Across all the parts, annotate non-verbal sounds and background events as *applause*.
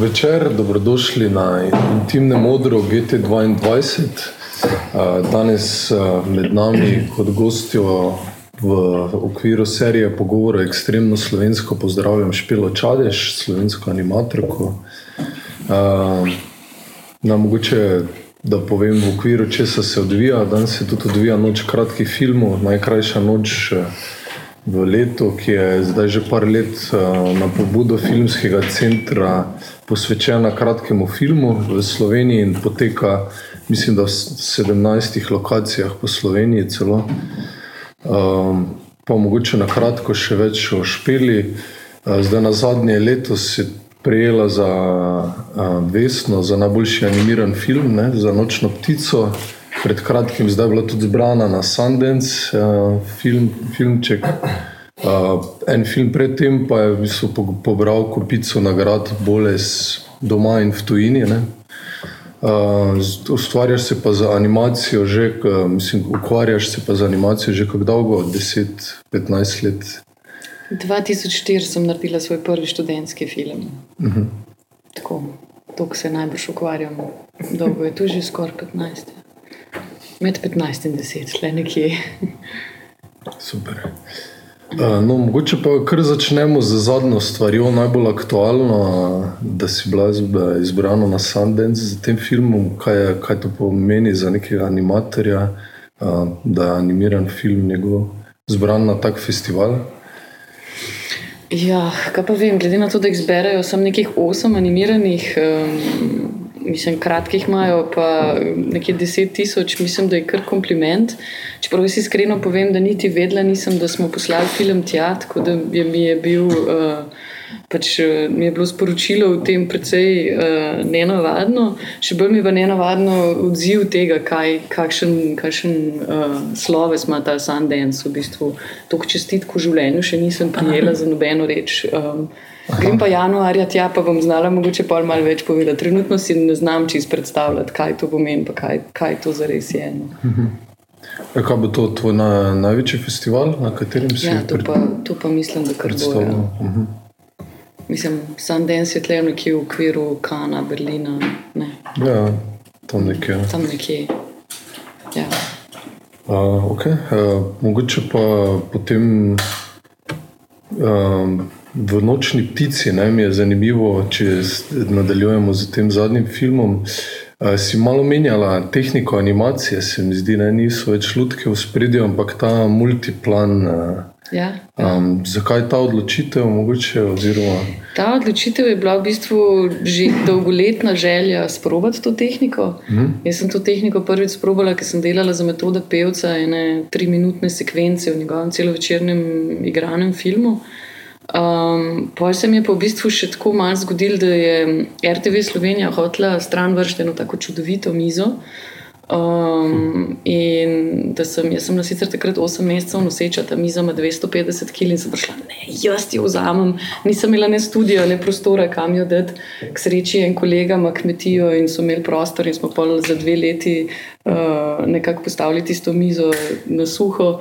Večer, dobrodošli na intimnem odru GT2. Danes med nami kot gostjo v okviru serije pogovora Ekstremno slovensko pozdravljam Špelo Čadež, slovensko animatorko. Na mogoče, da povem v okviru, česa se odvija. Danes se tudi odvija noč kratkih filmov, najkrajša noč v letu, ki je zdaj že par let na pobudo filmskega centra posvečena kratkemu filmu v Sloveniji in poteka, mislim, da v 17 lokacijah po Sloveniji celo. Pa mogoče na kratko še več o Špeli. Zdaj na zadnje letos je prejela za Vesno za najboljši animiran film, ne, za Nočno ptico. Pred kratkim zdaj bila tudi zbrana na Sundance film, filmček. En film pred tem pa je v bistvu pobral kopico nagrad Boles doma in v tujini, ne. Ustvarjaš se pa z animacijo že, mislim, ukvarjaš se pa z animacijo že kako dolgo? Deset, petnajst let? Dva tisoč štiri sem naredila svoj prvi študentski film. Tako, tako se najbrž ukvarjam. Dolgo je to že skoraj petnajst. Med petnajst in deset, tule nekje. Super. No, mogoče pa kar začnemo z zadnjo stvarjo, najbolj aktualno, da si bila izbrana na Sundance s tem filmom. Kaj je, kaj to pomeni za nekega animatorja, da je animiran film njegov izbran na tak festival? Ja, kaj pa vem, glede na to, da jih zberejo samo nekih osem animiranih, mislim, kratkih imajo pa nekje deset tisoč, mislim, da je kar kompliment. Čeprav jaz iskreno povem, da niti vedela nisem, da smo poslali film tja, tako da je mi je bil, pač mi je bilo sporočilo o tem precej nenavadno. Še bolj mi je pa nenavadno odziv tega, kaj, kakšen, kakšen sloves ima ta Sundance v bistvu. Toliko čestitk v življenju še nisem prejela za nobeno reč. Grem pa januarja tja, pa bom znala mogoče pol malo več povedati. Trenutno si ne znam čisto predstavljati, kaj to pomeni pa kaj, kaj to zares je, no. Ja, kaj bo to tvoj največji festival, na katerem si Ja, to pa, to pa mislim, da kar bo, ja. Mislim, Sundance je tule nekje v okviru Cannesa, Berlina, ne. Ja, tam nekje. Tam nekje. Ja. Okej, mogoče pa potem v Nočni ptici, ne, mi je zanimivo, če nadaljujemo s tem zadnjim filmom. Si malo omenjala tehniko animacije, se mi zdi, ne, niso več lutke v ospredju, ampak ta multiplan. Ja. Zakaj ta odločitev mogoče oziroma? Ta odločitev je bila v bistvu že dolgoletna želja sprobati to tehniko. Jaz sem to tehniko prvič sprobala, ko sem delala za Metoda Pevca ene triminutne sekvence v njegovem celovečernem igranem filmu. pol se mi je pa v bistvu še tako malo zgodilo, da je RTV Slovenija hotela stran vreči eno tako čudovito mizo. In da sem, jaz sem bila sicer takrat osem mesecev noseča, ta miza ima dvesto petdeset kil, in sem prišla: "Ne, jaz jo vzamem." Nisem imela ne studia ne prostora, kam jo dati. K sreči en kolega ima kmetijo in so imeli prostor in smo pol za dve leti nekako postavili tisto mizo na suho.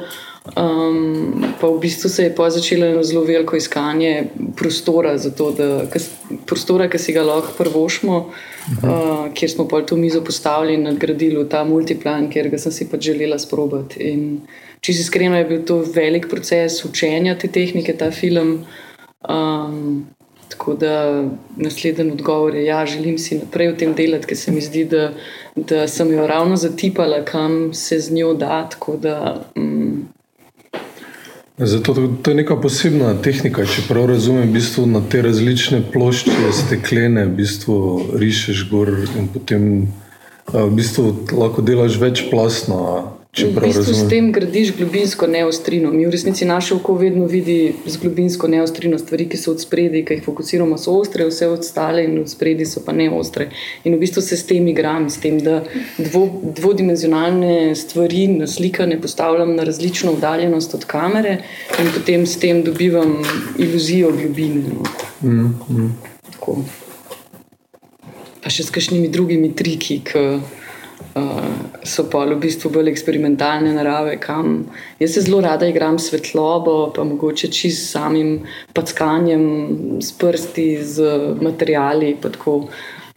Pa v bistvu se je pol začelo eno zelo veliko iskanje prostora to, da, prostora, ke si ga lahko privoščimo. kjer smo pol to mizo postavili in nadgradili v ta multiplan, katerega sem si pač želela sprobati. In čisto iskreno, je bil to velik proces učenja te tehnike, ta film. tako da naslednji odgovor je ja, želim si naprej v tem delati, ker se mi zdi, da, da sem jo ravno zatipala, kam se z njo da, tako da Zato, to je neka posebna tehnika, če prav razumem, v bistvu na te različne plošče steklene v bistvu rišeš gor in potem v bistvu lahko delaš večplastno, če v bistvu s razumem. tem gradiš globinsko neostrino. Mi v resnici naše oko vedno vidi z globinsko neostrino stvari, ki so odspredaj, ke jih fokusiramo, so ostre, vse ostale in odspredaj so pa neostre. In v bistvu se s tem igram, s tem, da dvodimenzionalne stvari naslikane postavljam na različno oddaljenost od kamere in potem s tem dobivam iluzijo globine, no. Tako. Pa še s kakšnimi drugimi triki, ke uh, so pa v bistvu bolj eksperimentalne narave, jaz se zelo rada igram svetlobo, pa mogoče čist samim packanjem s prsti, z materijali.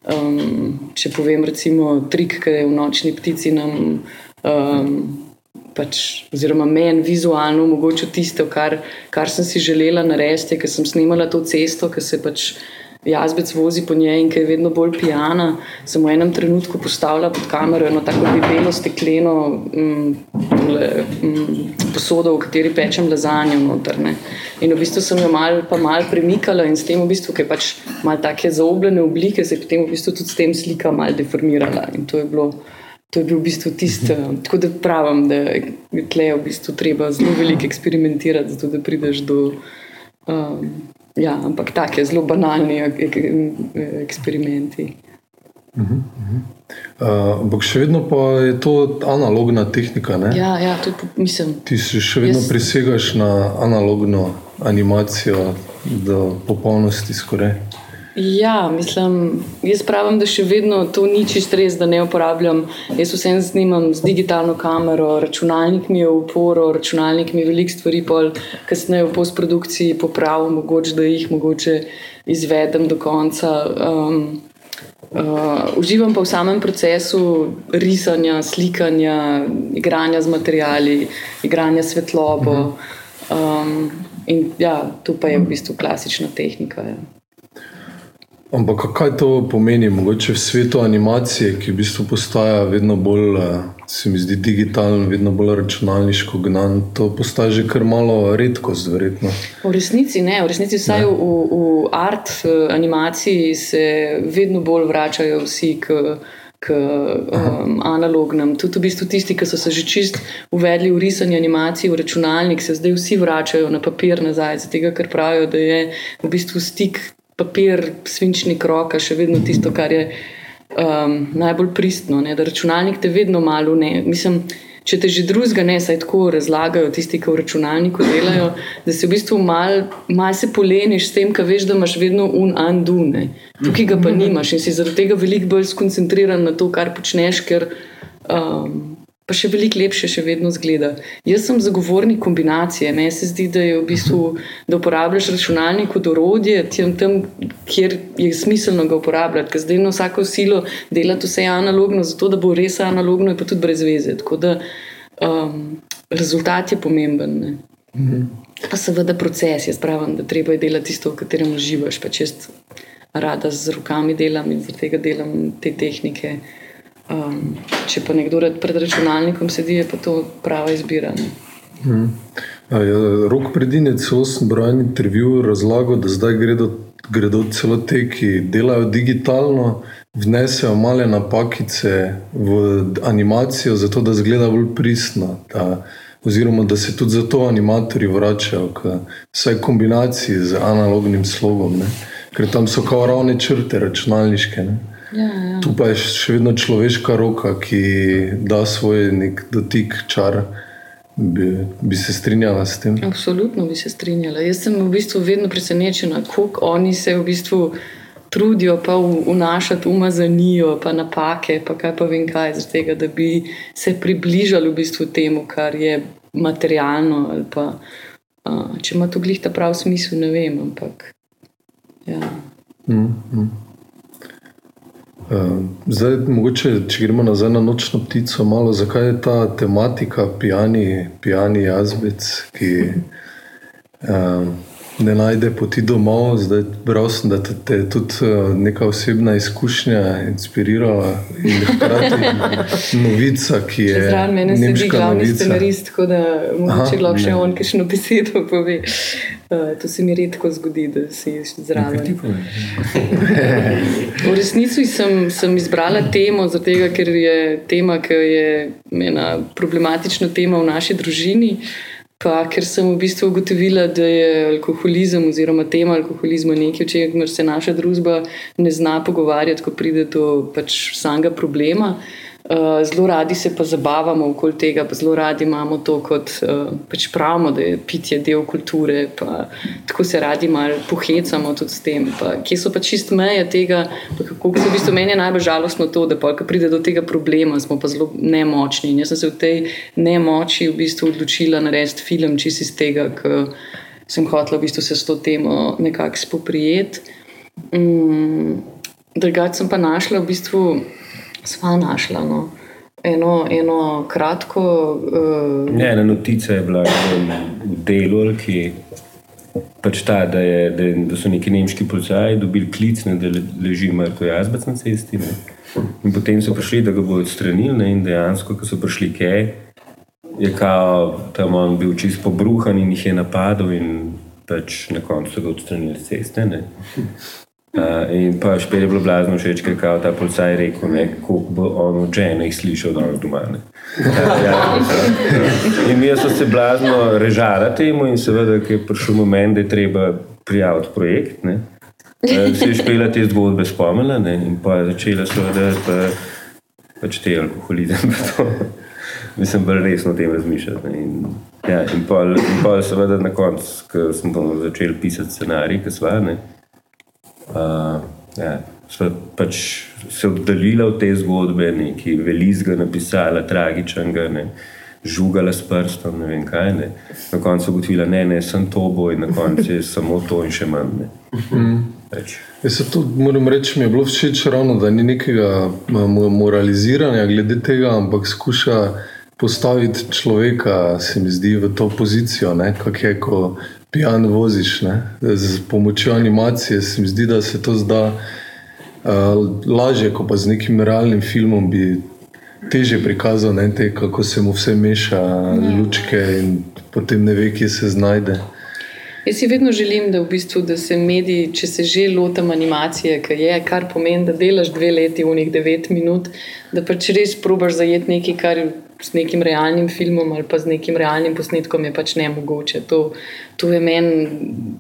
Um, če povem, recimo, trik, ki je v nočni ptici nam. Um, Pač, oziroma, meni vizualno omogoča tisto, kar, kar sem si želela narediti, ker sem snimala to cesto, ki se pač jazbec vozi po njej in ki je vedno bolj pijana. Sem v enem trenutku postavila pod kamero eno tako debelo stekleno mm, mm, posodo, v kateri pečem lazanjo noter. Ne. In v bistvu sem jo mal, pa mal premikala in s tem, v bistvu, ker pač mal take zaobljene oblike, se je potem v bistvu tudi s tem slika mal deformirala. In to je bilo. To je bil v bistvu tisto, tako da pravim, da je tle v bistvu treba zelo veliko eksperimentirati, zato da prideš do um, Ja, ampak tako zelo banalni eksperimenti. Uh -huh, uh -huh. Uh, ampak še vedno pa je to analogna tehnika. Ne? Ja, ja to mislim. Ti si še vedno jaz... prisegaš na analogno animacijo do popolnosti skoraj. Ja, mislim, jaz pravim, da še vedno to ni čist res, da ne uporabljam. Jaz vsem snimam z digitalno kamero, računalnik mi je v uporo, računalnik mi je veliko stvari, pol kasneje v postprodukciji popravim, mogoče da jih mogoče izvedem do konca. Um, uh, uživam pa v samem procesu risanja, slikanja, igranja z materiali, igranja svetlobo. Um, in ja, to pa je v bistvu klasična tehnika. Ja. Ampak kaj to pomeni, mogoče v svetu animacije, ki v bistvu postaja vedno bolj, eh, se mi zdi, digitalen, vedno bolj računalniško gnan, to postaja že kar malo redkost, verjetno. V resnici ne, v resnici vsaj v, v art eh, animaciji se vedno bolj vračajo vsi k. K um, analognem. Tudi v bistvu tisti, ki so se že čist uvedli v risanje animacij, v računalnik, se zdaj vsi vračajo na papir nazaj, zato ker pravijo, da je v bistvu stik papir, svinčnik, roka, še vedno tisto, kar je um, najbolj pristno. Ne? Da računalnik te vedno malo ne. Mislim, če te že drugega ne, saj tako razlagajo tisti, ki v računalniku delajo, da se v bistvu malo mal poleniš s tem, kaj veš, da imaš vedno un undo, tukaj ga pa nimaš in si zaradi tega veliko bolj skoncentriran na to, kar počneš. Ker, um, pa še veliko lepše še vedno zgleda. Jaz sem zagovornik kombinacije. Meni se zdi, da je v bistvu, da uporabljaš računalnik kot orodje tam, tam, kjer je smiselno ga uporabljati, ker zdaj na vsako silo delati vse analogno, zato da bo res analogno, pa tudi brez veze. Tako da um, rezultat je pomemben. Ne? Mhm. Pa seveda proces, jaz pravim, da treba je delati tisto, v katerem uživaš. Pa če jaz rada z rokami delam in zaradi tega delam te tehnike. Um, če pa nekdo pred računalnikom sedi, je pa to prava izbira. Hmm. Ja, Rok predinec sem bral intervju razlagal, da zdaj gredo, gredo celo te, ki delajo digitalno, vnesejo male napakice v animacijo, zato da zgleda bolj pristno. Da, oziroma, da se tudi zato animatorji vračajo k vsaj kombinaciji z analognim slogom, ne? ker tam so kao ravne črte računalniške. Ne? Ja, ja. Tu pa je še vedno človeška roka, ki da svoj nek dotik, čar. Bi, bi se strinjala s tem? Absolutno bi se strinjala. Jaz sem v bistvu vedno presenečena, kako oni se v bistvu trudijo, pa vnašati umazanijo, pa napake, pa kaj pa vem kaj, tega, da bi se približali v bistvu temu, kar je materialno. Pa, uh, če ima to glih ta prav smisel, ne vem. Ampak, ja. mm, mm. Uh, zdaj, mogoče, če gremo nazaj na nočno ptico, malo zakaj je ta tematika pijani, pijani jazbec, ki uh, ne najde poti domov. Zdaj, bral sem, da te, te je tudi uh, neka osebna izkušnja inspirirala in hkrati *laughs* novica, ki je. Zraven mene sedi glavni scenarist, tako da mogoče lahko še on kakšno besedo pove. Uh, to se mi redko zgodi, da si zraven. *laughs* v resnici sem, sem izbrala temo, tega, ker je tema, ki je ena problematična tema v naši družini. Pa ker sem v bistvu ugotovila, da je alkoholizem oziroma tema alkoholizma nekaj, o čemer se naša družba ne zna pogovarjati, ko pride do pač samega problema. Uh, zelo radi se pa zabavamo okoli tega, pa zelo radi imamo to, kot uh, pač pravimo, da je pitje del kulture. Tako se radi malo pohecamo tudi s tem. Pa, kje so pa čist meje tega, kako se v bistvu meni je najbolj žalostno to, da pa, pride do tega problema, smo pa zelo nemočni. In jaz sem se v tej nemoči v bistvu odločila narediti film čist iz tega, ker sem hotela v bistvu se s to temo nekako spoprijeti. Um, Drugače sem pa našla v bistvu sva našla. No. Eno, eno kratko. Uh... Ne, ena notica je bila v delu, ki pač ta, da, je, da, da so neki nemški policaji dobili klic, ne, da leži mrtev jazbec na cesti. Ne. In potem so prišli, da ga bodo odstranili, ne, in dejansko, ko so prišli kaj, je kao, tam on bil čist pobruhan in jih je napadel, in pač na koncu so ga odstranili z ceste. Ne. Uh, in pa špet je bilo blazno všeč, ker je ta policaj rekel, kako bo on od žene jih slišal danes doma. Uh, ja, uh, in mi smo se blazno režali temu, in seveda, ker je prišel moment, da je treba prijaviti projekt. Ne. Uh, se je špela te zgodbe spomnila ne, in pa začela seveda pa, pač te alkoholizem. Mislim, bolj resno o tem razmišljati. In, ja, in pa, seveda na koncu, ko smo začeli pisati scenarij, ki smo uh, ja, pač se oddaljila od te zgodbe, neki velizga napisala, tragičnega, ne, žugala s prstom, ne vem kaj. Ne. Na koncu ugotovila, ne, ne, sem to boj, na koncu je *laughs* samo to in še manj. Jaz se to moram reči, mi je bilo všeč ravno, da ni nekega moraliziranja glede tega, ampak skuša postaviti človeka, se mi zdi, v to pozicijo, kako je, ko pijan voziš. Ne? Z pomočjo animacije se mi zdi, da se to zda uh, lažje, kot pa z nekim realnim filmom bi teže prikazal, ne, te, kako se mu vse meša, ja. lučke in potem ne ve, kje se znajde. Jaz si vedno želim, da, v bistvu, da se mediji, če se že lotam animacije, je, kar pomeni, da delaš dve leti v njih devet minut, da pač res probaš zajeti nekaj, kar s nekim realnim filmom ali pa z nekim realnim posnetkom je pač ne mogoče. To, to je meni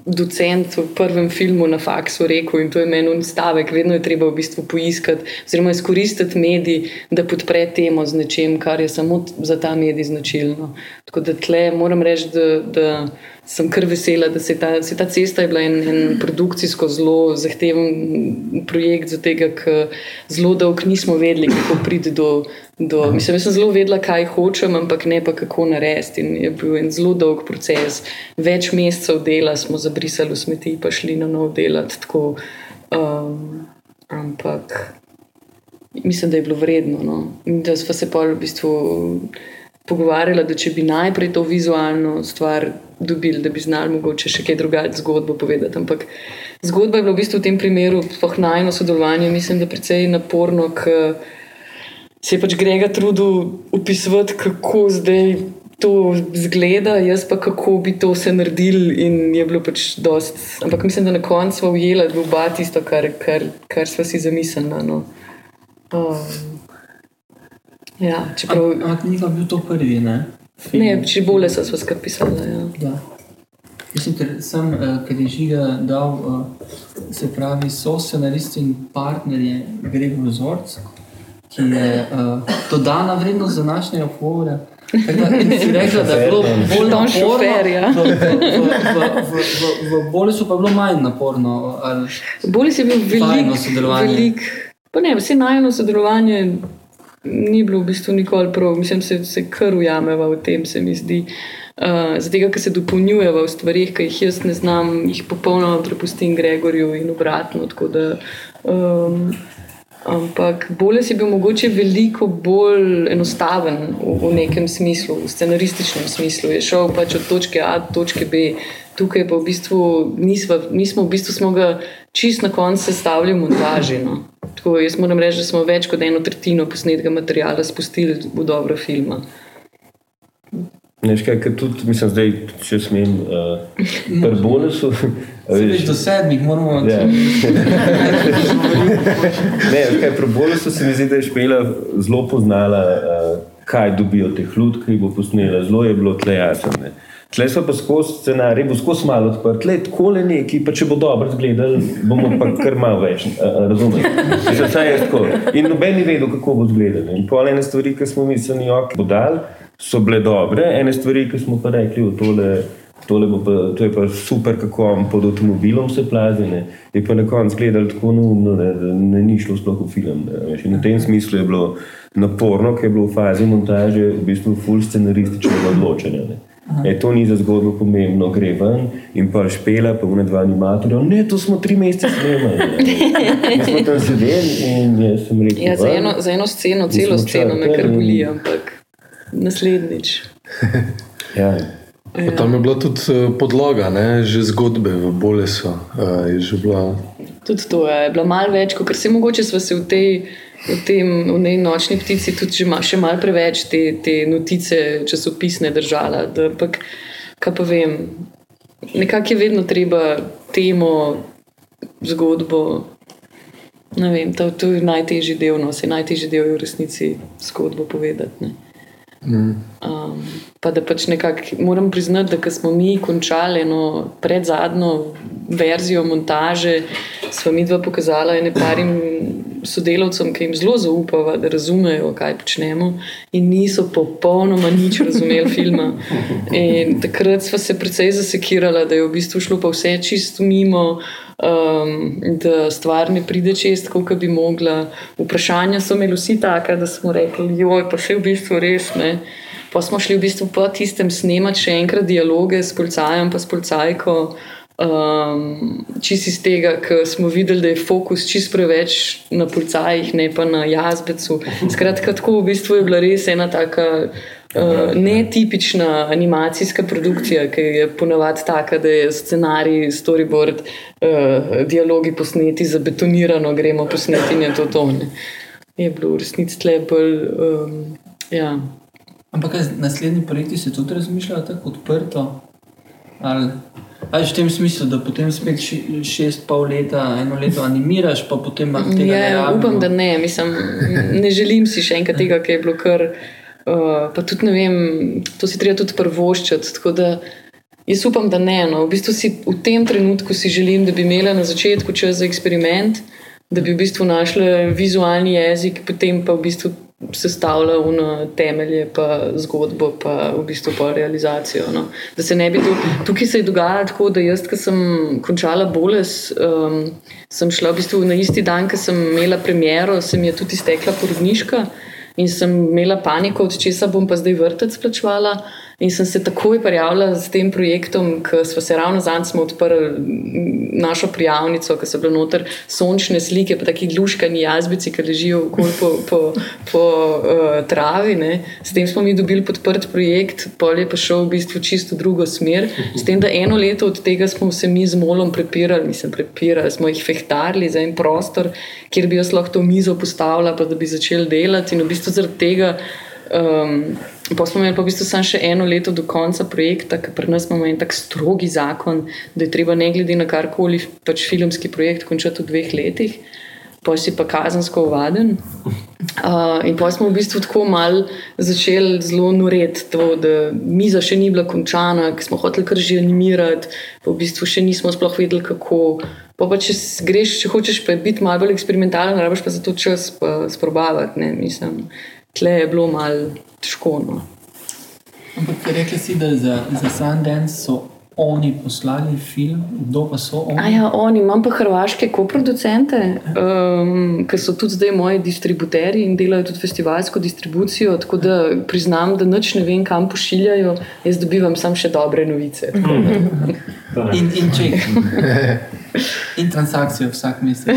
docent v prvem filmu na faksu rekel in to je meni unstavek. Vedno je treba v bistvu poiskati oziroma izkoristiti medij, da podpre temo z nečem, kar je samo za ta medij značilno. Tako da tle moram reči, da. da sem kar vesela, da se ta, se ta cesta je bila en, en produkcijsko zelo zahteven projekt, zato ker zelo dolgo nismo vedeli, kako priti do. do mislim, da sem zelo vedela, kaj hočem, ampak ne pa kako narediti. In je bil en zelo dolg proces. Več mesecev dela smo zabrisali v smeti, pa šli na nov delati. Tako, um, ampak mislim, da je bilo vredno. No? In da smo se pa v bistvu pogovarjali, da če bi najprej to vizualno stvar dobili, da bi znali mogoče še kaj drugače zgodbo povedati. Ampak zgodba je bila v bistvu v tem primeru, sploh najno sodelovanje, mislim, da precej naporno, ker se je pač Grega trudil opisovati, kako zdaj. To zgleda, jaz pa kako bi to vse naredili, in je bilo pač dost. Ampak mislim, da na koncu smo ujeli, oba tisto, kar, kar, kar smo si zamislili. No. Um, ja, čeprav... Ampak ni bil to prvi, ne? Ne, če bolje so se skrbi pisali. Ja. Ja. Mislim, ker sem, uh, ker je žiga dal, uh, se pravi, so scenaristi in partnerje Gregor Zorc, ki je uh, dodana vrednost za naše opore. Rekla, da je bilo bolj naporno. V bolju so pa bilo manj naporno. Bolje je veliko sodelovanja. Velik, pa ne, vse najno sodelovanje ni bilo v bistvu nikoli prav, mislim, se, se kar ujameva v tem, se mi zdi. Uh, Zato, ker se dopolnjujeva v stvarih, ki jih jaz ne znam, jih popolnoma prepustim Gregorju in obratno. Da, um, ampak bolje si bil mogoče veliko bolj enostaven v, v nekem smislu, v scenarističnem smislu. Je šel pač od točke A do točke B. Tukaj pa v bistvu nismo, nismo v bistvu smo ga čist na koncu sestavljali v montaži. No. Tako, jaz moram reči, da smo več kot eno tretjino posnetka materijala spustili v dobro filma. Nekaj, kar tudi, mislim, zdaj, če smem, uh, pri bonusu. Več do sedmih, moramo reči. Ja. *laughs* ne, kaj, pri bonusu se mi zdi, da je špela zelo poznala, uh, kaj dobijo te hlud, ki bo posnela. Zelo je bilo tle jasno. Tle so pa skozi scenarij, bo skozi malo odprt, le tako le neki, pa če bo dobro zgledal, bomo pa kar malo več, razumeli. In noben ni vedel, kako bo zgledal. In pol ene stvari, ki smo mislili, da bo dal, so bile dobre, ene stvari, ki smo pa rekli, da tole. Tole pa, to je pa super, kako pod avtomobilom se plazi. Ne. Je pa na koncu gledal tako neumno, da ne ni šlo sploh v film. In v tem smislu je bilo naporno, ker je bilo v fazi montaže v bistvu full scenarističnega odločanja. Ne. E, to ni za zgodbo pomembno, gre ven in pa špela, pa vne dva animatorja. Ne, to smo tri mesece snemali. *laughs* Mi smo tam sedeli in jaz sem rekel: ja, za, eno, za eno sceno, celo sceno me kar boli, ampak naslednjič. *laughs* ja. Ja. Tam je bila tudi eh, podlaga, ne? že zgodbe v Bolesu. Uh, bila... Tudi to je bilo malo več, kot se mogoče smo se v tej v tem v tej nočni ptici tudi že ma, še malo preveč te, te notice časopisne držala. Da, pak, kaj pa vem, nekako je vedno treba temo, zgodbo. Ne vem, to, to je najtežji del, no, se najtežji del je v resnici zgodbo povedati. Mm. Um, pa da pač nekako moram priznati, da smo mi končali eno predzadnjo verzijo montaže, smo mi dva pokazala ene parim sodelavcem, ki jim zelo zaupava, da razumejo, kaj počnemo, in niso popolnoma nič razumeli filma. In takrat smo se precej zasekirali, da je v bistvu šlo pa vse čisto mimo. Um, da stvar ne pride čest, kot bi mogla. Vprašanja so imeli vsi taka, da smo rekli, joj, pa se v bistvu res ne. Pa smo šli v bistvu po tistem snemati še enkrat dialoge s policajem, pa s policajko. Um, čist iz tega, ker smo videli, da je fokus čist preveč na policajih, ne pa na jazbecu. Skratka, tako v bistvu je bila res ena taka uh, netipična animacijska produkcija, ki je ponavadi taka, da je scenarij, storyboard, uh, dialogi posneti za betonirano, gremo posneti in je to tone. Je bilo v resnici tle bolj. Um, ja. Ampak naslednji projekti se tudi razmišljajo tako odprto? Ali? Ali v tem smislu, da potem spet šest, pol leta, eno leto animiraš, pa potem imaš tega? Ja, upam, da ne. Mislim, ne želim si še enkrat tega, ki je bilo kar. Uh, pa tudi ne vem, to si treba tudi prvoščati. Tako da jaz upam, da ne. No. V bistvu si v tem trenutku si želim, da bi imela na začetku čas za eksperiment, da bi v bistvu našla vizualni jezik, potem pa v bistvu sestavlja v temelje, pa zgodbo, pa v bistvu pa realizacijo. No. Da se ne bi tu, tukaj se je dogajalo tako, da jaz, ki sem končala boles, um, sem šla v bistvu na isti dan, ki sem imela premjero, se mi je tudi iztekla porodniška in sem imela paniko, od česa bom pa zdaj vrtec plačvala. In sem se takoj prijavila s tem projektom, ker smo se ravno zdaj odprli našo prijavnico, ker so bile noter sončne slike, pa taki gluškani jazbici, ki ležijo okoli po, po, po uh, travi. Ne. S tem smo mi dobili podprt projekt, pol je pa šel v bistvu čisto drugo smer. S tem, da eno leto od tega smo se mi z molom prepirali, mislim, prepirali, smo jih fehtarili za en prostor, kjer bi jaz lahko to mizo postavila, pa da bi začeli delati. In v bistvu zaradi tega. Um, pa smo imeli pa v bistvu samo še eno leto do konca projekta, ker pri nas imamo en tak strogi zakon, da je treba ne glede na karkoli pač filmski projekt končati v dveh letih, pa si pa kazensko uvaden. Uh, in pa smo v bistvu tako mal začeli zelo noreti to, da miza še ni bila končana, ker smo hoteli kar že animirati, pa v bistvu še nismo sploh vedeli, kako. Pa, pa če greš, če hočeš biti malo bolj eksperimentalen, rabiš pa za to čas sprobavati, ne mislim tle je bilo malo težko. No. Ampak rekli si, da za, za Sundance so oni poslali film, kdo pa so oni? Ja, oni, imam pa hrvaške koproducente, um, ki so tudi zdaj moji distributerji in delajo tudi festivalsko distribucijo. Tako da priznam, da noč ne vem, kam pošiljajo, jaz dobivam samo še dobre novice. *laughs* in, in če. *laughs* In transakcije vsak mesec.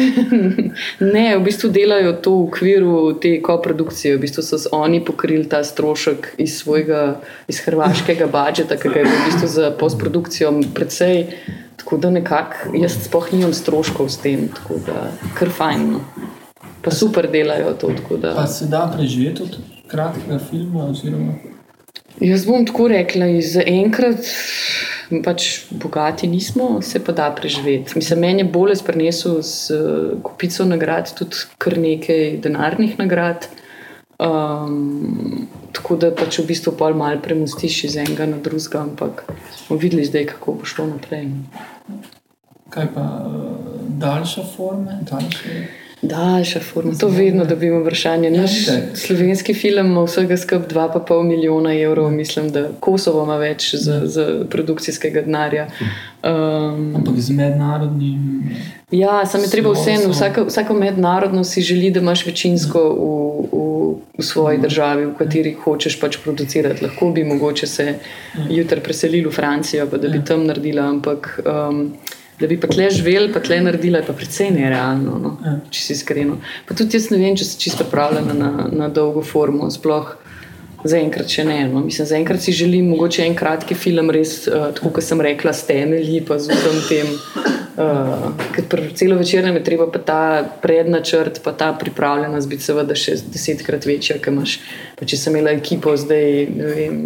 *laughs* ne, v bistvu delajo to v okviru te koprodukcije. V bistvu so oni pokrili ta strošek iz svojega, iz hrvaškega budžeta, ki ga je v bistvu za postprodukcijo precej. Tako da nekako jaz sploh nimam stroškov s tem, tako da kar fajn. No. Pa super delajo to. Da... Pa se da preživeti od kratkega filma? Oziroma... Jaz bom tako rekla, za enkrat pač bogati nismo, se pa da preživeti. Mislim, meni je bolj sprenesel z uh, kupico nagrad, tudi kar nekaj denarnih nagrad. Um, tako da pač v bistvu pol mal premustiš iz enega na drugega, ampak bomo videli zdaj, kako bo šlo naprej. Kaj pa uh, daljša forma? Daljše... Daljša forma, to vedno dobimo vprašanje. Naš Ja, itak. slovenski film ima vsega skupaj 2,5 milijona evrov, mislim, da Kosovo ima več za, za produkcijskega denarja. Um, Ampak z mednarodnim. Ja, sam je treba vseeno, vsaka, vsaka mednarodnost si želi, da imaš večinsko v, v, v svoji državi, v kateri hočeš pač producirati. Lahko bi mogoče se jutri preselili v Francijo, pa da bi tam naredila, ampak um, da bi pa tle živeli, pa tle naredila, je pa precej nerealno, no, Ja. če si iskreno. Pa tudi jaz ne vem, če sem čisto pripravljena na, na dolgo formo. Sploh Zaenkrat še ne. No. Mislim, zaenkrat si želim mogoče en kratki film, res, uh, tako kot sem rekla, s temelji, pa z vsem tem. Uh, ker pri celo večer nam je treba pa ta prednačrt, pa ta pripravljenost biti seveda še desetkrat večja, ker imaš. Pa če sem imela ekipo zdaj, ne vem,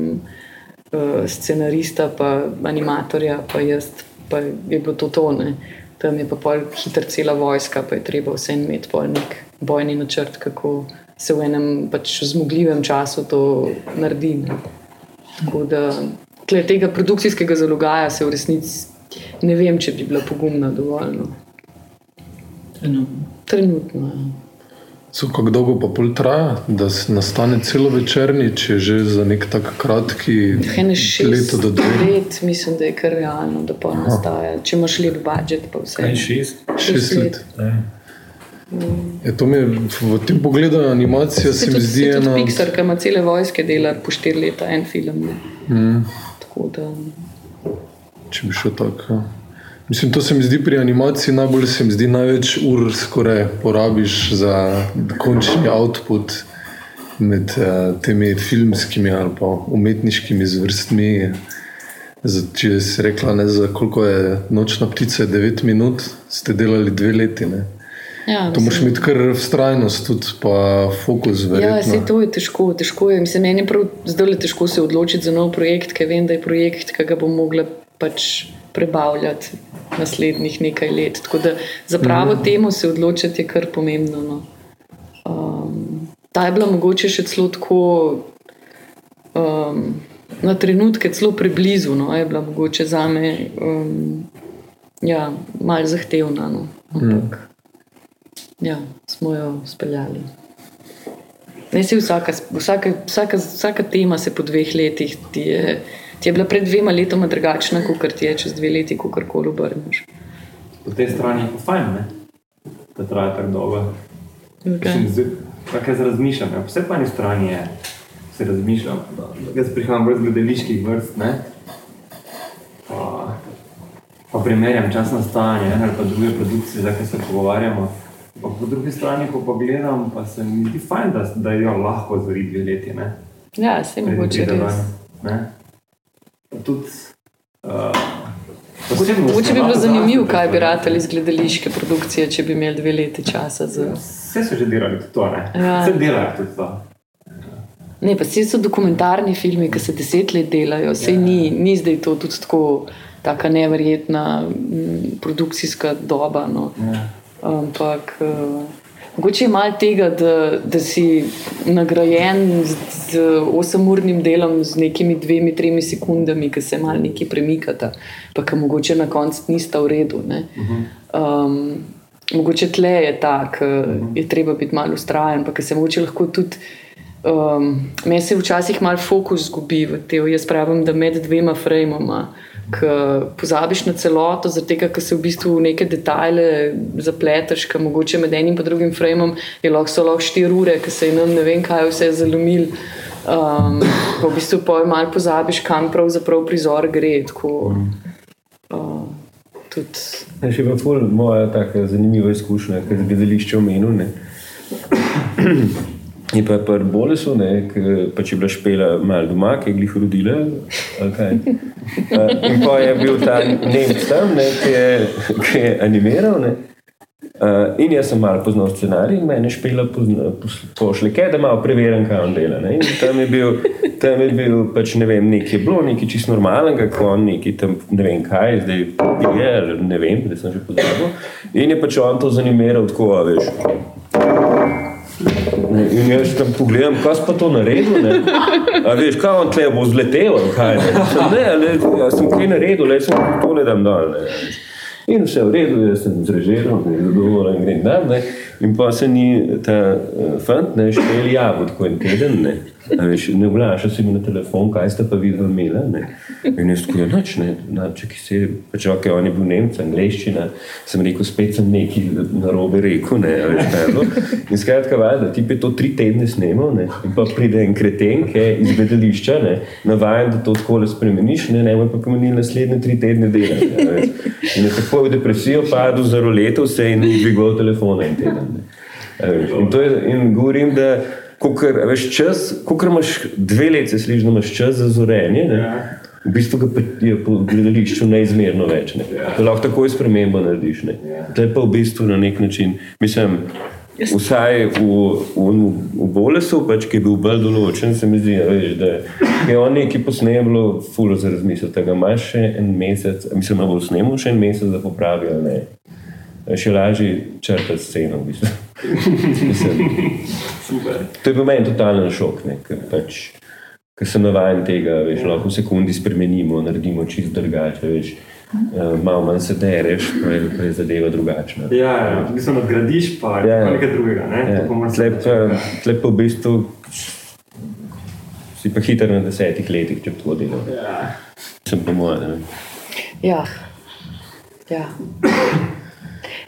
uh, scenarista, pa animatorja, pa jaz, pa je bilo to tone. Tam je pa pol hiter cela vojska, pa je treba vse imeti pol nek bojni načrt, kako se v enem pač zmogljivem času to naredi. Ne. Tako da tega produkcijskega zalogaja se v resnici ne vem, če bi bila pogumna dovolj. No. Trenutno. Trenutno. Ja. So, kako dolgo pa pol traja, da se nastane celo večerni, če že za nek tak kratki šest leto do dve. let, mislim, da je kar realno, da pa nastaja. Če imaš lep budžet, pa vse. Kaj šest? Šest let. Ja. Je, to mi je v tem pogledu animacija, se Se mi zdi ena. Pixar, ki ima cele vojske, dela po štiri leta en film. Ne. Mm, Tako da, če bi šel tako. Ja. Mislim, to se mi zdi pri animaciji najbolj, se mi zdi največ ur skoraj porabiš za končni output med uh, temi filmskimi ali pa umetniškimi zvrstmi. Za, če si rekla, ne, za koliko je nočna ptica, je 9 minut, ste delali dve leti. Ne. ja, To moraš imeti kar vztrajnost, tudi pa fokus. Ja, verjetno. se to je težko. težko je. Mislim, meni je prav zdaj težko se odločiti za nov projekt, ker vem, da je projekt, ki ga bom mogla pač prebavljati naslednjih nekaj let. Tako da za pravo mm. temo se odločiti je kar pomembno. No. Um, ta je bila mogoče še celo tako. Um, Na trenutke celo preblizu, no, je bila mogoče za me um, ja, malo zahtevna, no, ampak mm. ja, smo jo speljali. Ne, vsaka, vsaka, vsaka, vsaka tema se po dveh letih ti je, ti je bila pred dvema letoma drugačna, kot ti je čez dve leti, ko karkoli obrneš. Po tej strani je pa fajn, ne? da traja tako dolgo. Okay. Mislim, zdaj, Tako jaz razmišljam. Ja. Po vsej pani strani je, se razmišljam. da- Jaz prihajam brez gledaliških vrst, ne? Pa, pa primerjam čas nastajanja ali pa druge produkcije, za katero se pogovarjamo. Pa po drugi strani, ko pa gledam, pa se mi zdi fajn, da, da jo lahko zori dve leti. Ne? Ja, se Preden mogoče res. ne. Tudi. Uh, Mogoče bi bilo zanimivo, kaj bi ratali iz gledališke produkcije, če bi imeli dve leti časa za. Vse so že delali tudi to, ne? Ja. Vse delajo tudi to. Ne, pa vse so dokumentarni filmi, ki se deset let delajo, vse Ja. ni, ni zdaj to tudi tako. Taka neverjetna mm, produkcijska doba. No. Ja. Ampak uh, mogoče je malo tega, da, da si nagrajen z, z 8-urnim delom, z nekimi dvemi, tremi sekundami, ki se malo nekaj premikata, pa ki mogoče na koncu nista v redu. ne. Um, mogoče tle je tako, je treba biti malo ustrajen, pa ki se mogoče lahko tudi. Um, Meni se včasih malo fokus zgubi v tem. Jaz pravim, da med dvema frajmoma, ki pozabiš na celoto, zaradi tega, ker se v bistvu v neke detajle zapleteš, ker mogoče med enim in drugim frajmom je lahko lahko štiri ure, ki se je nam ne vem kaj vse zalomil. Um, pa v bistvu pa malo pozabiš, kam pravzaprav prizor gre. Tako, uh, Ja, še pa moja taka zanimiva izkušnja, ker z gledališča omenil. Je pa pri Bolesu, ki pač je bila špela malo doma, ki je glih rodila. ali kaj. *laughs* Eh, In pa je bil ta Nemec tam, ne, ki, je, ki je animiral. Ne. Uh, in jaz sem malo poznal scenarij, in meni je špela pošle, kaj da malo preverjam, kaj on dela. Ne. In tam je bil, tam je bil pač ne vem, nekaj je bilo, nekaj čisto normalnega, ko on nekaj tam ne vem kaj, zdaj je, ne vem, da sem že pozabil. In je pač on to zanimiral tako, veš. Ne? In jaz tam pogledam, kaj pa to naredil. Ne? A veš, kaj on tle bo zletel, kaj ne. Sem, ne, ne, jaz sem kaj naredil, le sem tole dam dol. Ne? In vse v redu, jaz sem zrežiral, zadovoljen, grem tam. Ne? In pa se ni ta uh, fant, ne, šteli jabod, ko en teden, ne. A Veš, ne vglaša se mi na telefon, kaj ste pa videli, imela. Ne? In jaz tako, noč ne, naček se, pač ok, on je bil Nemec, angliščina, sem rekel, spet sem nekaj na robe rekel, ne, a veš, kaj je bilo. In skratka, valjda, ti je to tri tedne snemal, ne, in pa pride en kreten, ki je iz gledališča, ne, navajen, da to tako le spremeniš, ne, ne, pa pomenil naslednje tri tedne dela. Ne, a veš. in je tako v depresijo padel, zaroletel se in ni dvigal telefona en teden. In, je, in govorim, da Kokr, veš, čas, kokr imaš dve leti, se sliši, da imaš čas za zorenje, ne? v bistvu ga je po gledališču neizmerno več. Ne? To lahko takoj spremembo narediš. Ne? To je pa v bistvu na nek način, mislim, vsaj v, v, v Bolesu, pač, ki je bil bolj določen, se mi zdi, a veš, da je on neki posnemal, bilo fulo za razmisliti, da ga imaš še en mesec, mislim, da bo snemal še en mesec, da popravi ali ne. Še lažje črtati sceno, v bistvu. Mislim, *laughs* Super. To je bil meni totalen šok, ne, ker pač, ker sem navaden tega, veš, lahko v sekundi spremenimo, naredimo čist drugače, veš, uh, malo manj se dereš, pa je, pa zadeva drugačna. Ja, ja, v bistvu nadgradiš, pa Ja, ja. ja. nekaj drugega. Ne? Ja, tle pa, tle pa v bistvu si pa hiter na desetih letih, če tako delal. Ja. Sem po mojem. Ja. ja.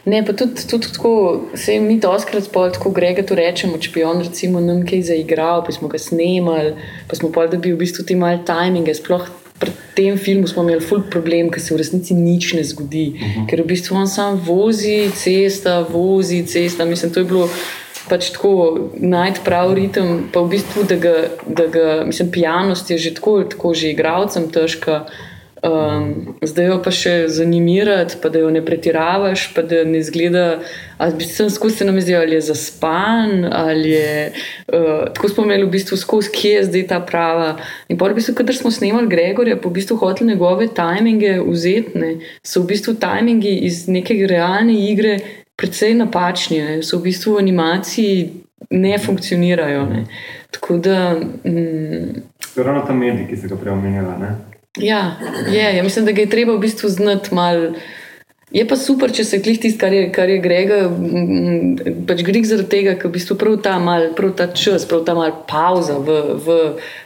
Ne, pa tudi, tudi tako, se mi doskrat pol tako grega to rečemo, če bi on recimo nam kaj zaigral, pa smo ga snemali, pa smo pol, da bi v bistvu ti mal tajminge, sploh pri tem filmu smo imeli ful problem, ker se v resnici nič ne zgodi, uh -huh. ker v bistvu on sam vozi cesta, vozi cesta, mislim, to je bilo pač tako najti prav ritem, pa v bistvu, da ga, da ga mislim, pijanost je že tako, tako že igravcem težka. Um, zdaj jo pa še zanimirati, pa da jo ne pretiravaš, pa da ne zgleda, ali bi sem skozi se nam zdi, ali je zaspan, ali je. Uh, tako imeli v bistvu skozi, kje je zdaj ta prava. In pa v bistvu, kadar smo snemali Gregorja, pa v bistvu hoteli njegove tajminge vzeti, ne, so v bistvu tajmingi iz neke realne igre precej napačni, ne, so v bistvu v animaciji ne funkcionirajo. Ne. Tako da. Mm, ravno ta medij, ki se ga prej omenjala. Ja, je, ja, mislim, da ga je treba v bistvu znati malo. Je pa super, če se klih tisto, kar je, kar je Grega, pač gre zaradi tega, ker v bistvu prav ta, mal, prav ta čas, prav ta mal pauza v, v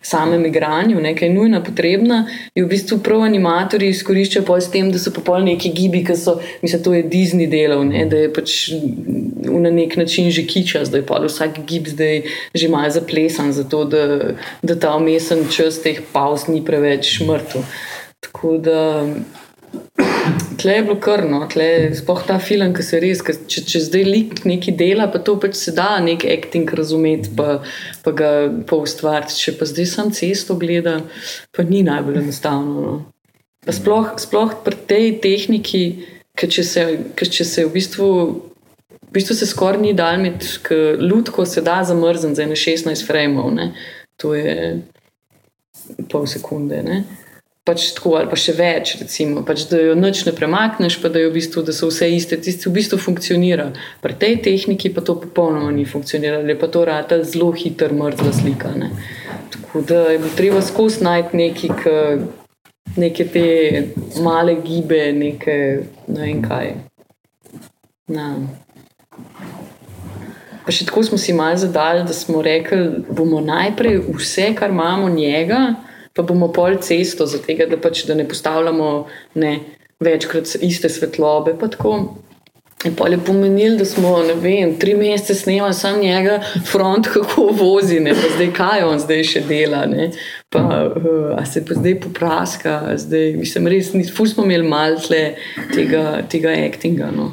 samem igranju, nekaj nujna, potrebna, je v bistvu prav animatorji izkoriščajo pol s tem, da so popolni neki gibi, ki so, mislim, to je Disney delal, ne, da je pač na nek način že kiča, zdaj pa vsak gib zdaj že malo zaplesan, zato da, da ta umesen čas teh pauz ni preveč mrtev. Tako da Tle je bilo krno, sploh ta film, ki se res, če, če zdaj lik nekaj dela, pa to pač se da nek acting razumeti, pa, pa ga pa ustvariti. Če pa zdaj sam cesto gleda, pa ni najbolj enostavno. No. Pa sploh, sploh pri tej tehniki, ker če se, ker če se v bistvu. V bistvu se skoraj ni dal ker ljudko se da zamrzniti za ene 16 frame, to je pol sekunde. Ne? Pač tako, ali pa še več, recimo, pač, da jo noč ne premakneš, pa da, v bistvu, da so vse iste, tisti v bistvu funkcionira. Pri tej tehniki pa to popolnoma ni funkcioniralo, je pa to rata zelo hiter, mrtva slika. Ne. Tako da je bilo treba skozi najti neki, k, neke te male gibe, neke ne vem kaj. Na. Pa še tako smo si malo zadali, da smo rekli, bomo najprej vse, kar imamo njega, pa bomo pol cesto, zato da, pač, da ne postavljamo ne, večkrat iste svetlobe. pa. In pol je pomenil, da smo vem, tri mesece snemali samo njega, front, kako vozi, ne, pa zdaj kaj on zdaj še dela. Ne, pa, uh, se pa zdaj popraska, zdaj, mislim, res, nis- ful smo imeli malo tega, tega actinga. No.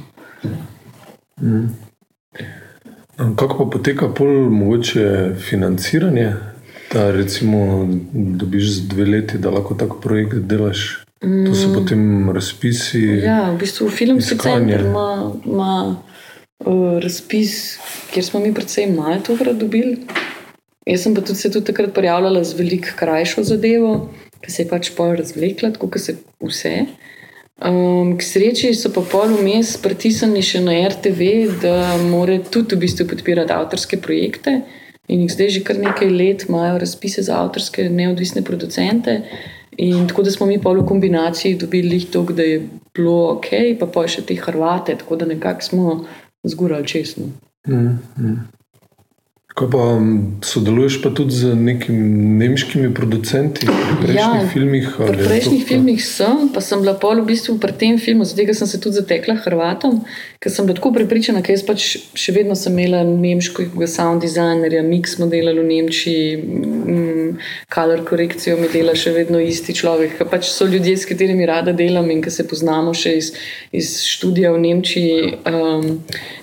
Kako pa poteka pol mogoče financiranje, da recimo dobiš z dve leti, da lahko tak projekt delaš? To so potem razpisi. Ja, v bistvu filmski center ima, ima uh, razpis, kjer smo mi predvsem malo tokrat dobili. Jaz sem pa tudi se tudi takrat prijavljala z veliko krajšo zadevo, ki se je pač pol razvlekla, tako kot se vse. Um, k sreči so pa pol vmes pritisnjeni še na RTV, da more tudi v bistvu podpirati avtorske projekte. In jih zdaj že kar nekaj let imajo razpise za avtorske neodvisne producente. In tako da smo mi pa v kombinaciji dobili to, da je bilo ok, pa pa še te Hrvate, tako da nekako smo zgorali čestno. Mm, mm. Kaj pa sodeluješ pa tudi z nekimi nemškimi producenti pri prejšnjih Ja, filmih? Pri to prejšnjih pa- filmih sem, pa sem bila pol v bistvu pri tem filmu, zato sem se tudi zatekla Hrvatom, ker sem bila tako prepričana, ker jaz pač še vedno sem imela nemškega sound designerja, mix smo delali v Nemčiji, mm, color korekcijo mi dela še vedno isti človek, pač so ljudje, s katerimi rada delam in ki se poznamo še iz, iz študija v Nemčiji. Um,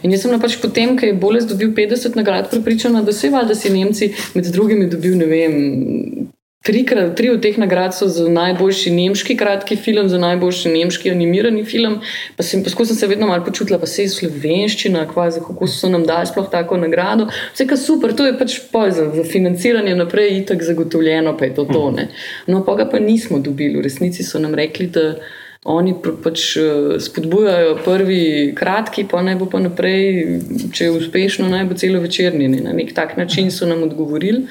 in jaz sem pač potem, ker je Boles dobil 50 nagrad, prepričana, da se valjda si Nemci med drugimi dobil, ne vem, Trikrat, tri od teh nagrad so za najboljši nemški kratki film, za najboljši nemški animirani film. Pa sem, pa sem se vedno malo počutila, pa se je slovenščina, kvazi, kako so nam dali sploh tako nagrado. Vse kar super, to je pač pol za, za financiranje naprej itak zagotovljeno, pa je to to. Ne. No, pa ga pa nismo dobili. V resnici so nam rekli, da oni pač eh, spodbujajo prvi kratki, pa naj bo pa naprej, če je uspešno, naj bo celo večerni. Ne. Na nek tak način so nam odgovorili.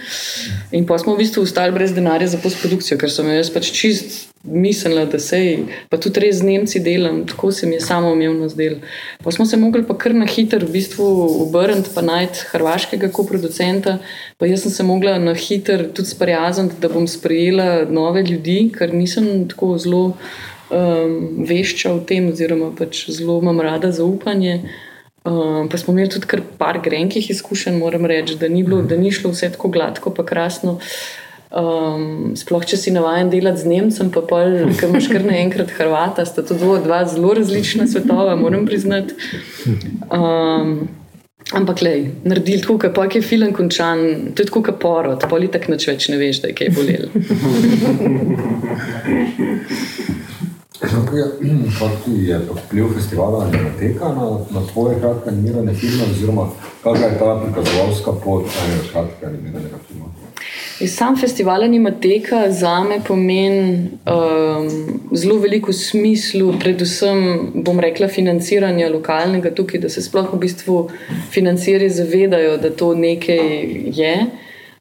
In pa smo v bistvu ostali brez denarja za postprodukcijo, ker sem jaz pač čist mislila, da se je, pa tudi res z Nemci delam, tako se mi je samo umevno zdelo. Pa smo se mogli pa kar na hiter v bistvu obrniti, pa najti hrvaškega koproducenta. Pa jaz sem se mogla na hiter tudi sprijazniti, da bom sprejela nove ljudi, ker nisem tako zelo um, vešča v tem, oziroma pač zelo imam rada zaupanje. Um, pa smo imeli tudi kar par grenkih izkušenj, moram reči, da ni, bilo, da ni šlo vse tako gladko, pa krasno. Um, sploh, če si navaden delati z Nemcem, pa pol, ker imaš kar naenkrat Hrvata, sta to dva zelo različna svetova, moram priznati. Um, ampak, lej, naredili tako, pa je film končan, to je tako, kot porod, poli tak nič več ne veš, da je kaj bolelo. *laughs* Je, kako je vpliv festivala Animateka na, na tvoje kratke animirane filme, oziroma kakšna je ta prikazovalska pot enega kratkega animiranega filma? In Sam festival Animateka za me pomeni um, zelo veliko smislu, predvsem, bom rekla, financiranja lokalnega tukaj, da se sploh v bistvu financirji zavedajo, da to nekaj je.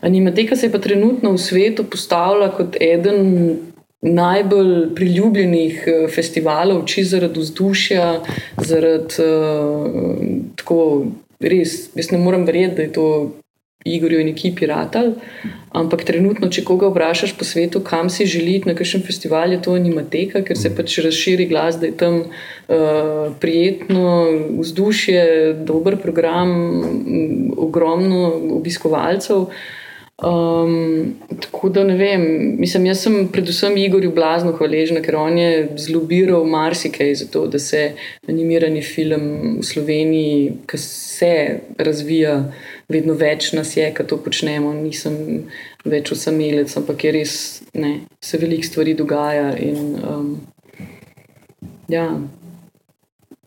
Animateka se je pa trenutno v svetu postavila kot eden najbolj priljubljenih eh, festivalov, či zaradi vzdušja, zaradi uh, tako res, jaz ne morem verjeti, da je to Igorju in ekipi ratal. Ampak trenutno, če koga vprašaš po svetu, kam si želi iti na kakšen festival, je to animateka, ker se pač razširi glas, da je tam uh, prijetno vzdušje, dober program, ogromno obiskovalcev. Um, tako da ne vem, mislim, jaz sem predvsem Igorju blazno hvaležna, ker on je zlobiral marsikaj za to, da se animirani film v Sloveniji, ki se razvija, vedno več nas je, ki to počnemo. Nisem več osamelec, ampak je res, ne, se veliko stvari dogaja. In, um, ja,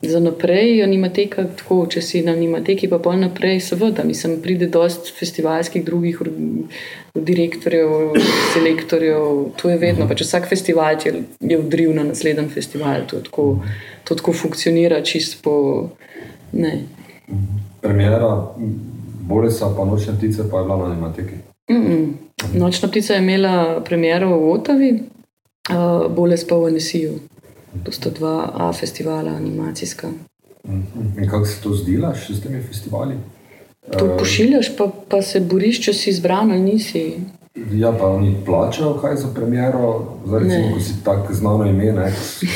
Za naprej, animateka, tako, če si na animateki, pa pol naprej, seveda, mislim, pride dosti festivalskih drugih or- direktorjev, selektorjev, to je vedno. Pač vsak festival je, je vdriv na naslednji festival, to tako, to tako funkcionira čist po. Ne. Premjera Borisa pa Nočne ptice pa je bila na animateki. Mm -mm. Nočna ptica je imela premiero v Otavi, uh, Boles pa v NSI-ju. To sta dva A festivala animacijska. In kako se to zdelaš s temi festivali? To pošiljaš, pa, pa se boriš, če si izbran ali nisi. Ja, pa oni plačajo kaj za premjero, zdaj recimo, Ne. ko si tako znano ime, *laughs* ne,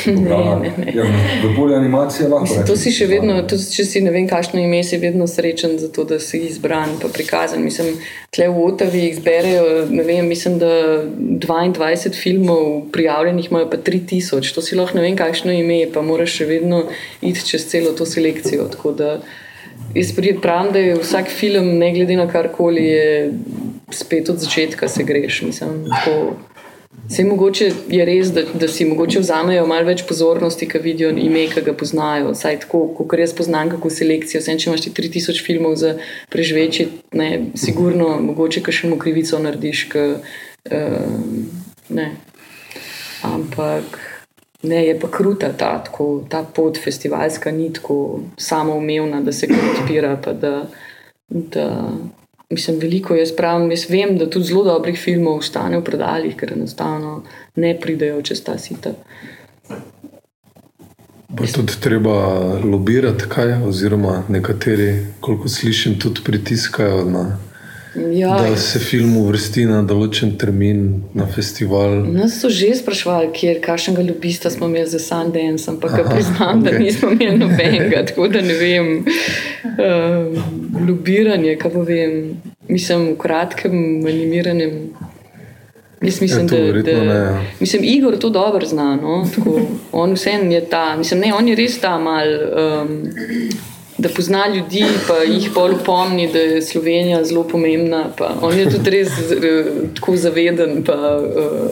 pobrala. ne, ne. Ja, v polju animacije lahko. Mislim, to si še vedno, tudi če si ne vem, kakšno ime, si vedno srečen za to, da si izbran in prikazan. Mislim, tle v Otavi jih zberejo, ne vem, mislim, da 22 filmov prijavljenih imajo pa 3000. To si lahko ne vem, kakšno ime, pa moraš še vedno iti čez celo to selekcijo. Tako da jaz pravim, da je vsak film, ne glede na karkoli, spet od začetka se greš. Mislim, tako, Vse mogoče je res, da, da si mogoče vzamejo malo več pozornosti, ko vidijo ime, ki ga poznajo. Saj tako, kot jaz poznam, kako selekcijo. Vse, če imaš ti 3000 filmov za preživeči, ne, sigurno, mogoče kakšno krivico narediš. Ka, uh, ne. Ampak ne, je pa kruta ta, tako, ta pot festivalska, ni tako samoumevna, da se odpira. pa Da, da Mislim, veliko jaz pravim, jaz vem, da tudi zelo dobrih filmov ostane v predaljih, ker enostavno ne pridejo čez ta sita. Pa tudi treba lobirati, kaj, oziroma nekateri, koliko slišim, tudi pritiskajo na Ja, da se film uvrsti na določen termin, na festival. Nas so že sprašvali, kjer, kakšnega ljubista smo imeli za Sundance, ampak Aha, priznam, da okej. nismo imeli nobenega, tako da ne vem. Uh, lobiranje, kaj pa vem, mislim, v kratkem animiranem. Jaz mislim, Ja, da, da ne, ja. mislim, Igor to dobro zna. No? Tako, on vseeno je ta, mislim, ne, on je res ta mal. Um, Da pozna ljudi, pa jih bolj upomni, da je Slovenija zelo pomembna. Pa on je tudi res eh, tako zaveden. Pa, uh,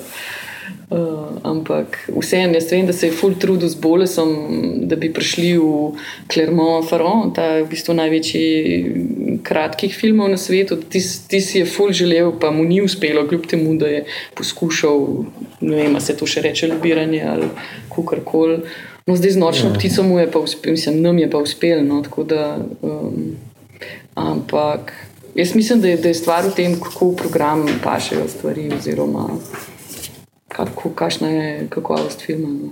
uh, ampak vseeno, jaz vem, da se je full trudil z bolesom, da bi prišli v Clermont-Ferrand, ta je v bistvu največji kratkih filmov na svetu. Ti, ti si je full želel, pa mu ni uspelo, kljub temu, da je poskušal, ne vem, se to še reče lobiranje ali kakorkoli. No, zdaj z nočno ja. ptico mu je pa uspel, mislim, nam je pa uspel. No, da, um, ampak jaz mislim, da je, da je stvar v tem, kako v program pašejo stvari, oziroma kako, kakšna je kakovost filma. No.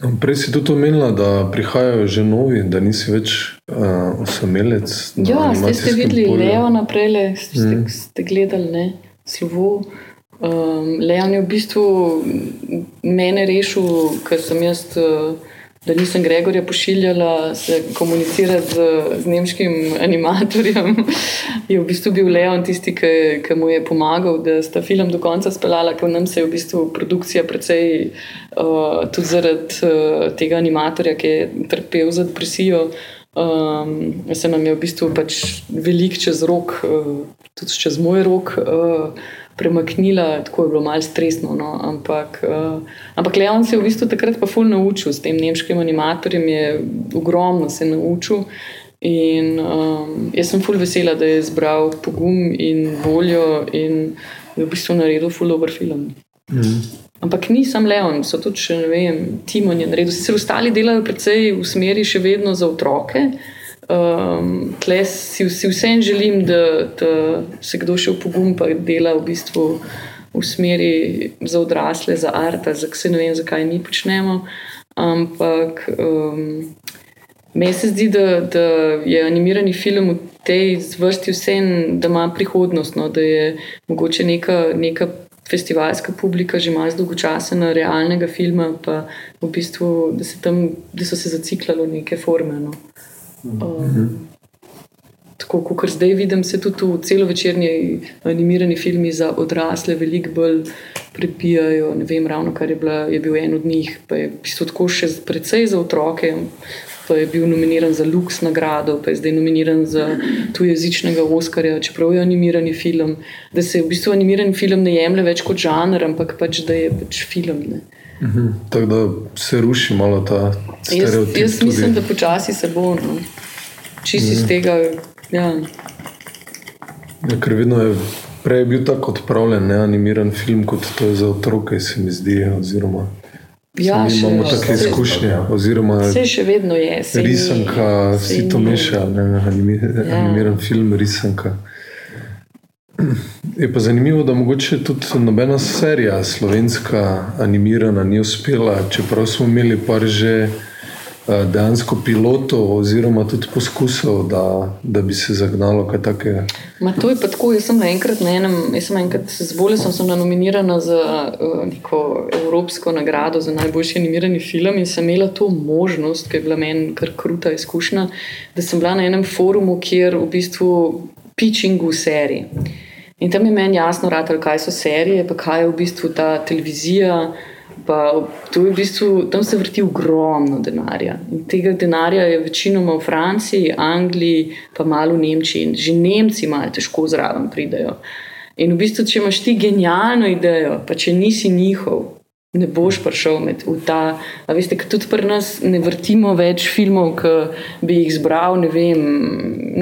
No, Prej si tudi omenila, da prihajajo že novi, da nisi več uh, osamelec. Ja, ste, ste videli. Leo naprej, ste, mm. ste gledali ne? slovo. Um, Leon je v bistvu mene rešil, ker sem jaz, uh, da nisem Gregorja pošiljala se komunicirati z, z nemškim animatorjem. Je v bistvu bil Leon tisti, ki, ki mu je pomagal, da sta film do konca speljala, ker nam se je v bistvu produkcija precej uh, tudi zaradi uh, tega animatorja, ki je trpel za depresijo. Um, se nam je v bistvu pač velik čez rok, uh, tudi čez moj rok, uh, premaknila, tako je bilo malce stresno. No? Ampak, uh, ampak Leon se je v bistvu takrat pa ful naučil s tem nemškim animatorjem, je ogromno se naučil. In um, jaz sem ful vesela, da je zbral pogum in voljo in je v bistvu naredil ful dober film. Mhm. Ampak ni sam Leon, so tudi še, ne vem, Timon je naredil. Sicer ostali delajo precej v smeri še vedno za otroke. Um, Tle si, si vsem želim, da, da se kdo še v pogum pa dela v bistvu v smeri za odrasle, za art, za vse ne vem, zakaj mi počnemo. Ampak um, meni se zdi, da, da je animirani film v tej vrsti vseeno, da ima prihodnost, no, da je mogoče neka. neka Festivalska publika že ima dolgo časa na realnega filma, pa v bistvu, da, tam, da so se zaciklali neke forme. No. Um, tako kot zdaj vidim, se tudi v celovečerni animirani filmi za odrasle veliko bolj prebijajo. Ne vem, ravno kar je, bila, je bil en od njih, pa je bistvu tako še precej za otroke. Pa je bil nominiran za Lux nagrado, pa je zdaj nominiran za tujezičnega Oscarja, čeprav je animirani film. Da se v bistvu animirani film ne jemlje več kot žanr, ampak pač, da je pač film. Ne. Mhm. Tako da se ruši malo ta Jaz, stereotip. jaz mislim, tudi. da počasi se bo. No. Čisi iz tega. Ja. Ja, ker vedno je prej bil tako odpravljen, ne animiran film, kot to je za otroke, se mi zdi. Oziroma, Ja, mi imamo take izkušnje. Oziroma, Vse še vedno je. risanka, vsi to mešajo, ne, animi, Ja. animiran film, risanka. Je pa zanimivo, da mogoče tudi nobena serija slovenska animirana ni uspela, čeprav smo imeli par že eh, dejansko pilotov oziroma tudi poskusov, da, da bi se zagnalo kaj takega. Ma to je pa tako, jaz sem naenkrat na enem, jaz sem enkrat z bolesom sem nominirana za uh, neko evropsko nagrado za najboljši animirani film in sem imela to možnost, ki je bila meni kar kruta izkušnja, da sem bila na enem forumu, kjer v bistvu pitchingu serij. In tam je meni jasno, ratalo, kaj so serije, pa kaj je v bistvu ta televizija. Pa v bistvu, tam se vrti ogromno denarja. In tega denarja je večinoma v Franciji, Angliji, pa malo v Nemčiji. In že Nemci malo težko zraven pridejo. In v bistvu, če imaš ti genialno idejo, pa če nisi njihov, ne boš prišel med v ta. Veste, tudi pri nas ne vrtimo več filmov, ki bi jih zbral, ne vem,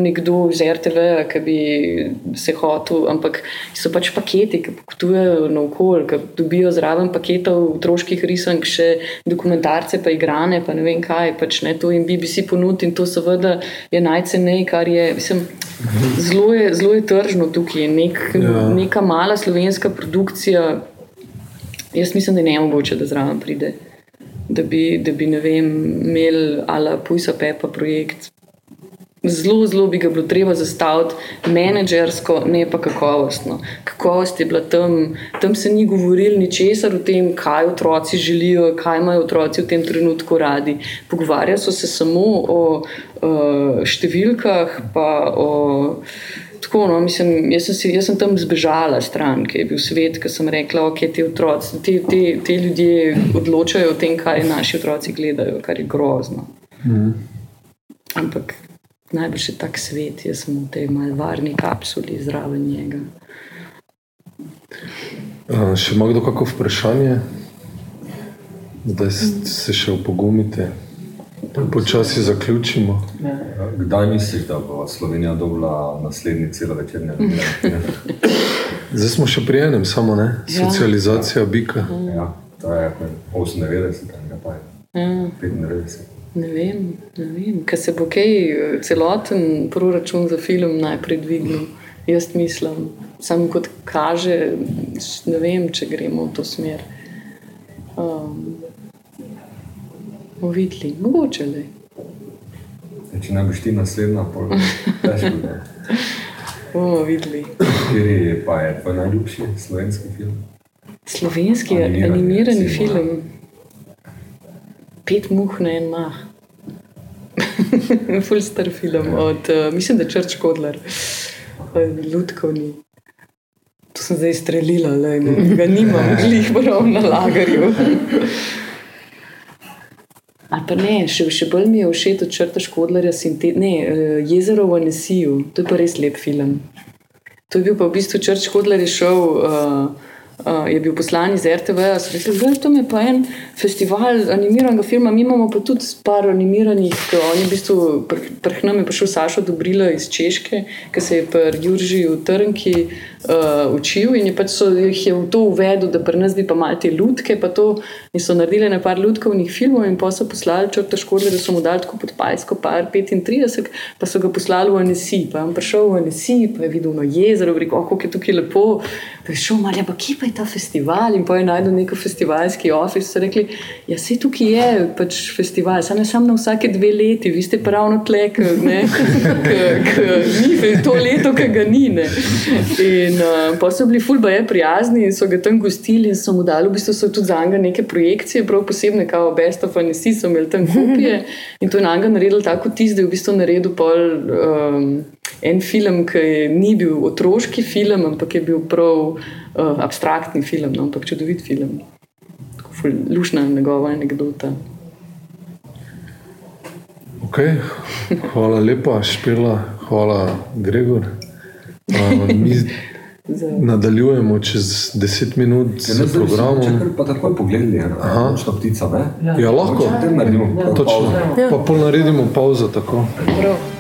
nekdo iz RTV, ki bi se hotel, ampak so pač paketi, ki potujejo naokol, ki dobijo zraven paketov otroških risank, še dokumentarce, pa igrane, pa ne vem kaj, pač ne to jim BBC ponudi in to seveda je najcenej, kar je, mislim, zelo je, zelo je tržno tukaj, nek, Ja. neka mala slovenska produkcija. Jaz mislim, da je ne mogoče, da zraven pride. Da bi, da bi ne vem, imeli ala Pujsa Pepa projekt. Zelo, zelo bi ga bilo treba zastaviti menedžersko, ne pa kakovostno. Kakovost je bila tam, tam se ni govorilo ničesar o tem, kaj otroci želijo, kaj imajo otroci v tem trenutku radi. Pogovarjali so se samo o uh, številkah, pa o. Tako, no, mislim, jaz, sem si, jaz sem tam zbežala stran, ki je bil svet, ki sem rekla, da okay, ti otroci, ti, ti, ti ljudje odločajo o tem, kaj naši otroci gledajo, kar je grozno. Mhm. Ampak najbrž je tak svet, jaz sem v tej malvarni kapsuli zraven njega. A, Še ima kdo kako vprašanje? Zdaj s- se še opogumite. Počasi zaključimo. Kdaj misliš, da bo Slovenija dobila naslednji celovečerni film? Zdaj smo še pri enem, samo ne. Socializacija bika. Ja, to je 98, ne pa je Ja. Mm. 95. Ne vem, ne vem. Ker se bo kaj celoten proračun za film najprej dvignil, jaz mislim. Sam kot kaže, ne vem, če gremo v to smer. Um, bomo videli, mogoče le. Zdaj, Če ne boš ti naslednja, pol težko. ne. *laughs* Bomo videli. Kateri pa je tvoj najljubši slovenski film? Slovenski Animirani, animirani, film. Pet muh na en mah. *laughs* Full star film od, uh, mislim, da Črč Kodlar, Ludkovni. To sem zdaj streljila, le, ne, ga nimam, *laughs* glih prav na lagarju. Ali pa ne, še, še bolj mi je všeč od črta Škodlarja, sinte, ne, eh, Jezero v Anesiju, to je pa res lep film. To je bil pa v bistvu Črč Hodler, je šel, uh, uh, je bil poslan iz RTV, so rekli, da tam je pa en festival animiranega filma, mi imamo pa tudi par animiranih, on je v bistvu, prh nam je prišel Sašo Dobrila iz Češke, ki se je pri Jurži v Trnki uh, učil in je pač so, jih je v to uvedel, da pri nas bi pa malo te lutke, pa to in so naredili na par lutkovnih filmov in pa so poslali črta škodle, da so mu dali tako pod pajsko par 35, pa so ga poslali v Anesi, pa je prišel v Anesi, pa je videl na jezero, rekel, oh, kako je tukaj lepo, pa je šel malo, pa kje pa je ta festival in pa je najdel neko festivalski office, so rekli, ja se tukaj je pač festival, samo je sam na vsake dve leti, vi ste pa ravno tlek, ne, *laughs* k, k, ni to leto, ki ga ni, ne. In uh, pa so bili fulba je prijazni in so ga tam gostili in so mu dali, v bistvu so tudi za njega neke projekcije, prav posebne, kao Best of Annecy, so imeli tam kopije *laughs* in to je na njega naredil tako tis, da je v bistvu naredil pol um, en film, ki je, ni bil otroški film, ampak je bil prav uh, abstraktni film, no, ampak čudovit film. Tako ful lušna njegova anekdota. Okay. Hvala lepa, Špela, hvala, Gregor. Uh, mi *laughs* nadaljujemo čez 10 minut Ja, z bi si programom. mogoče kar Pa takoj pogledali, Aha. nočna ptica, ne? Ja, lahko. Mogoče potem naredimo Točno. Pa pol naredimo pauzo tako. prav.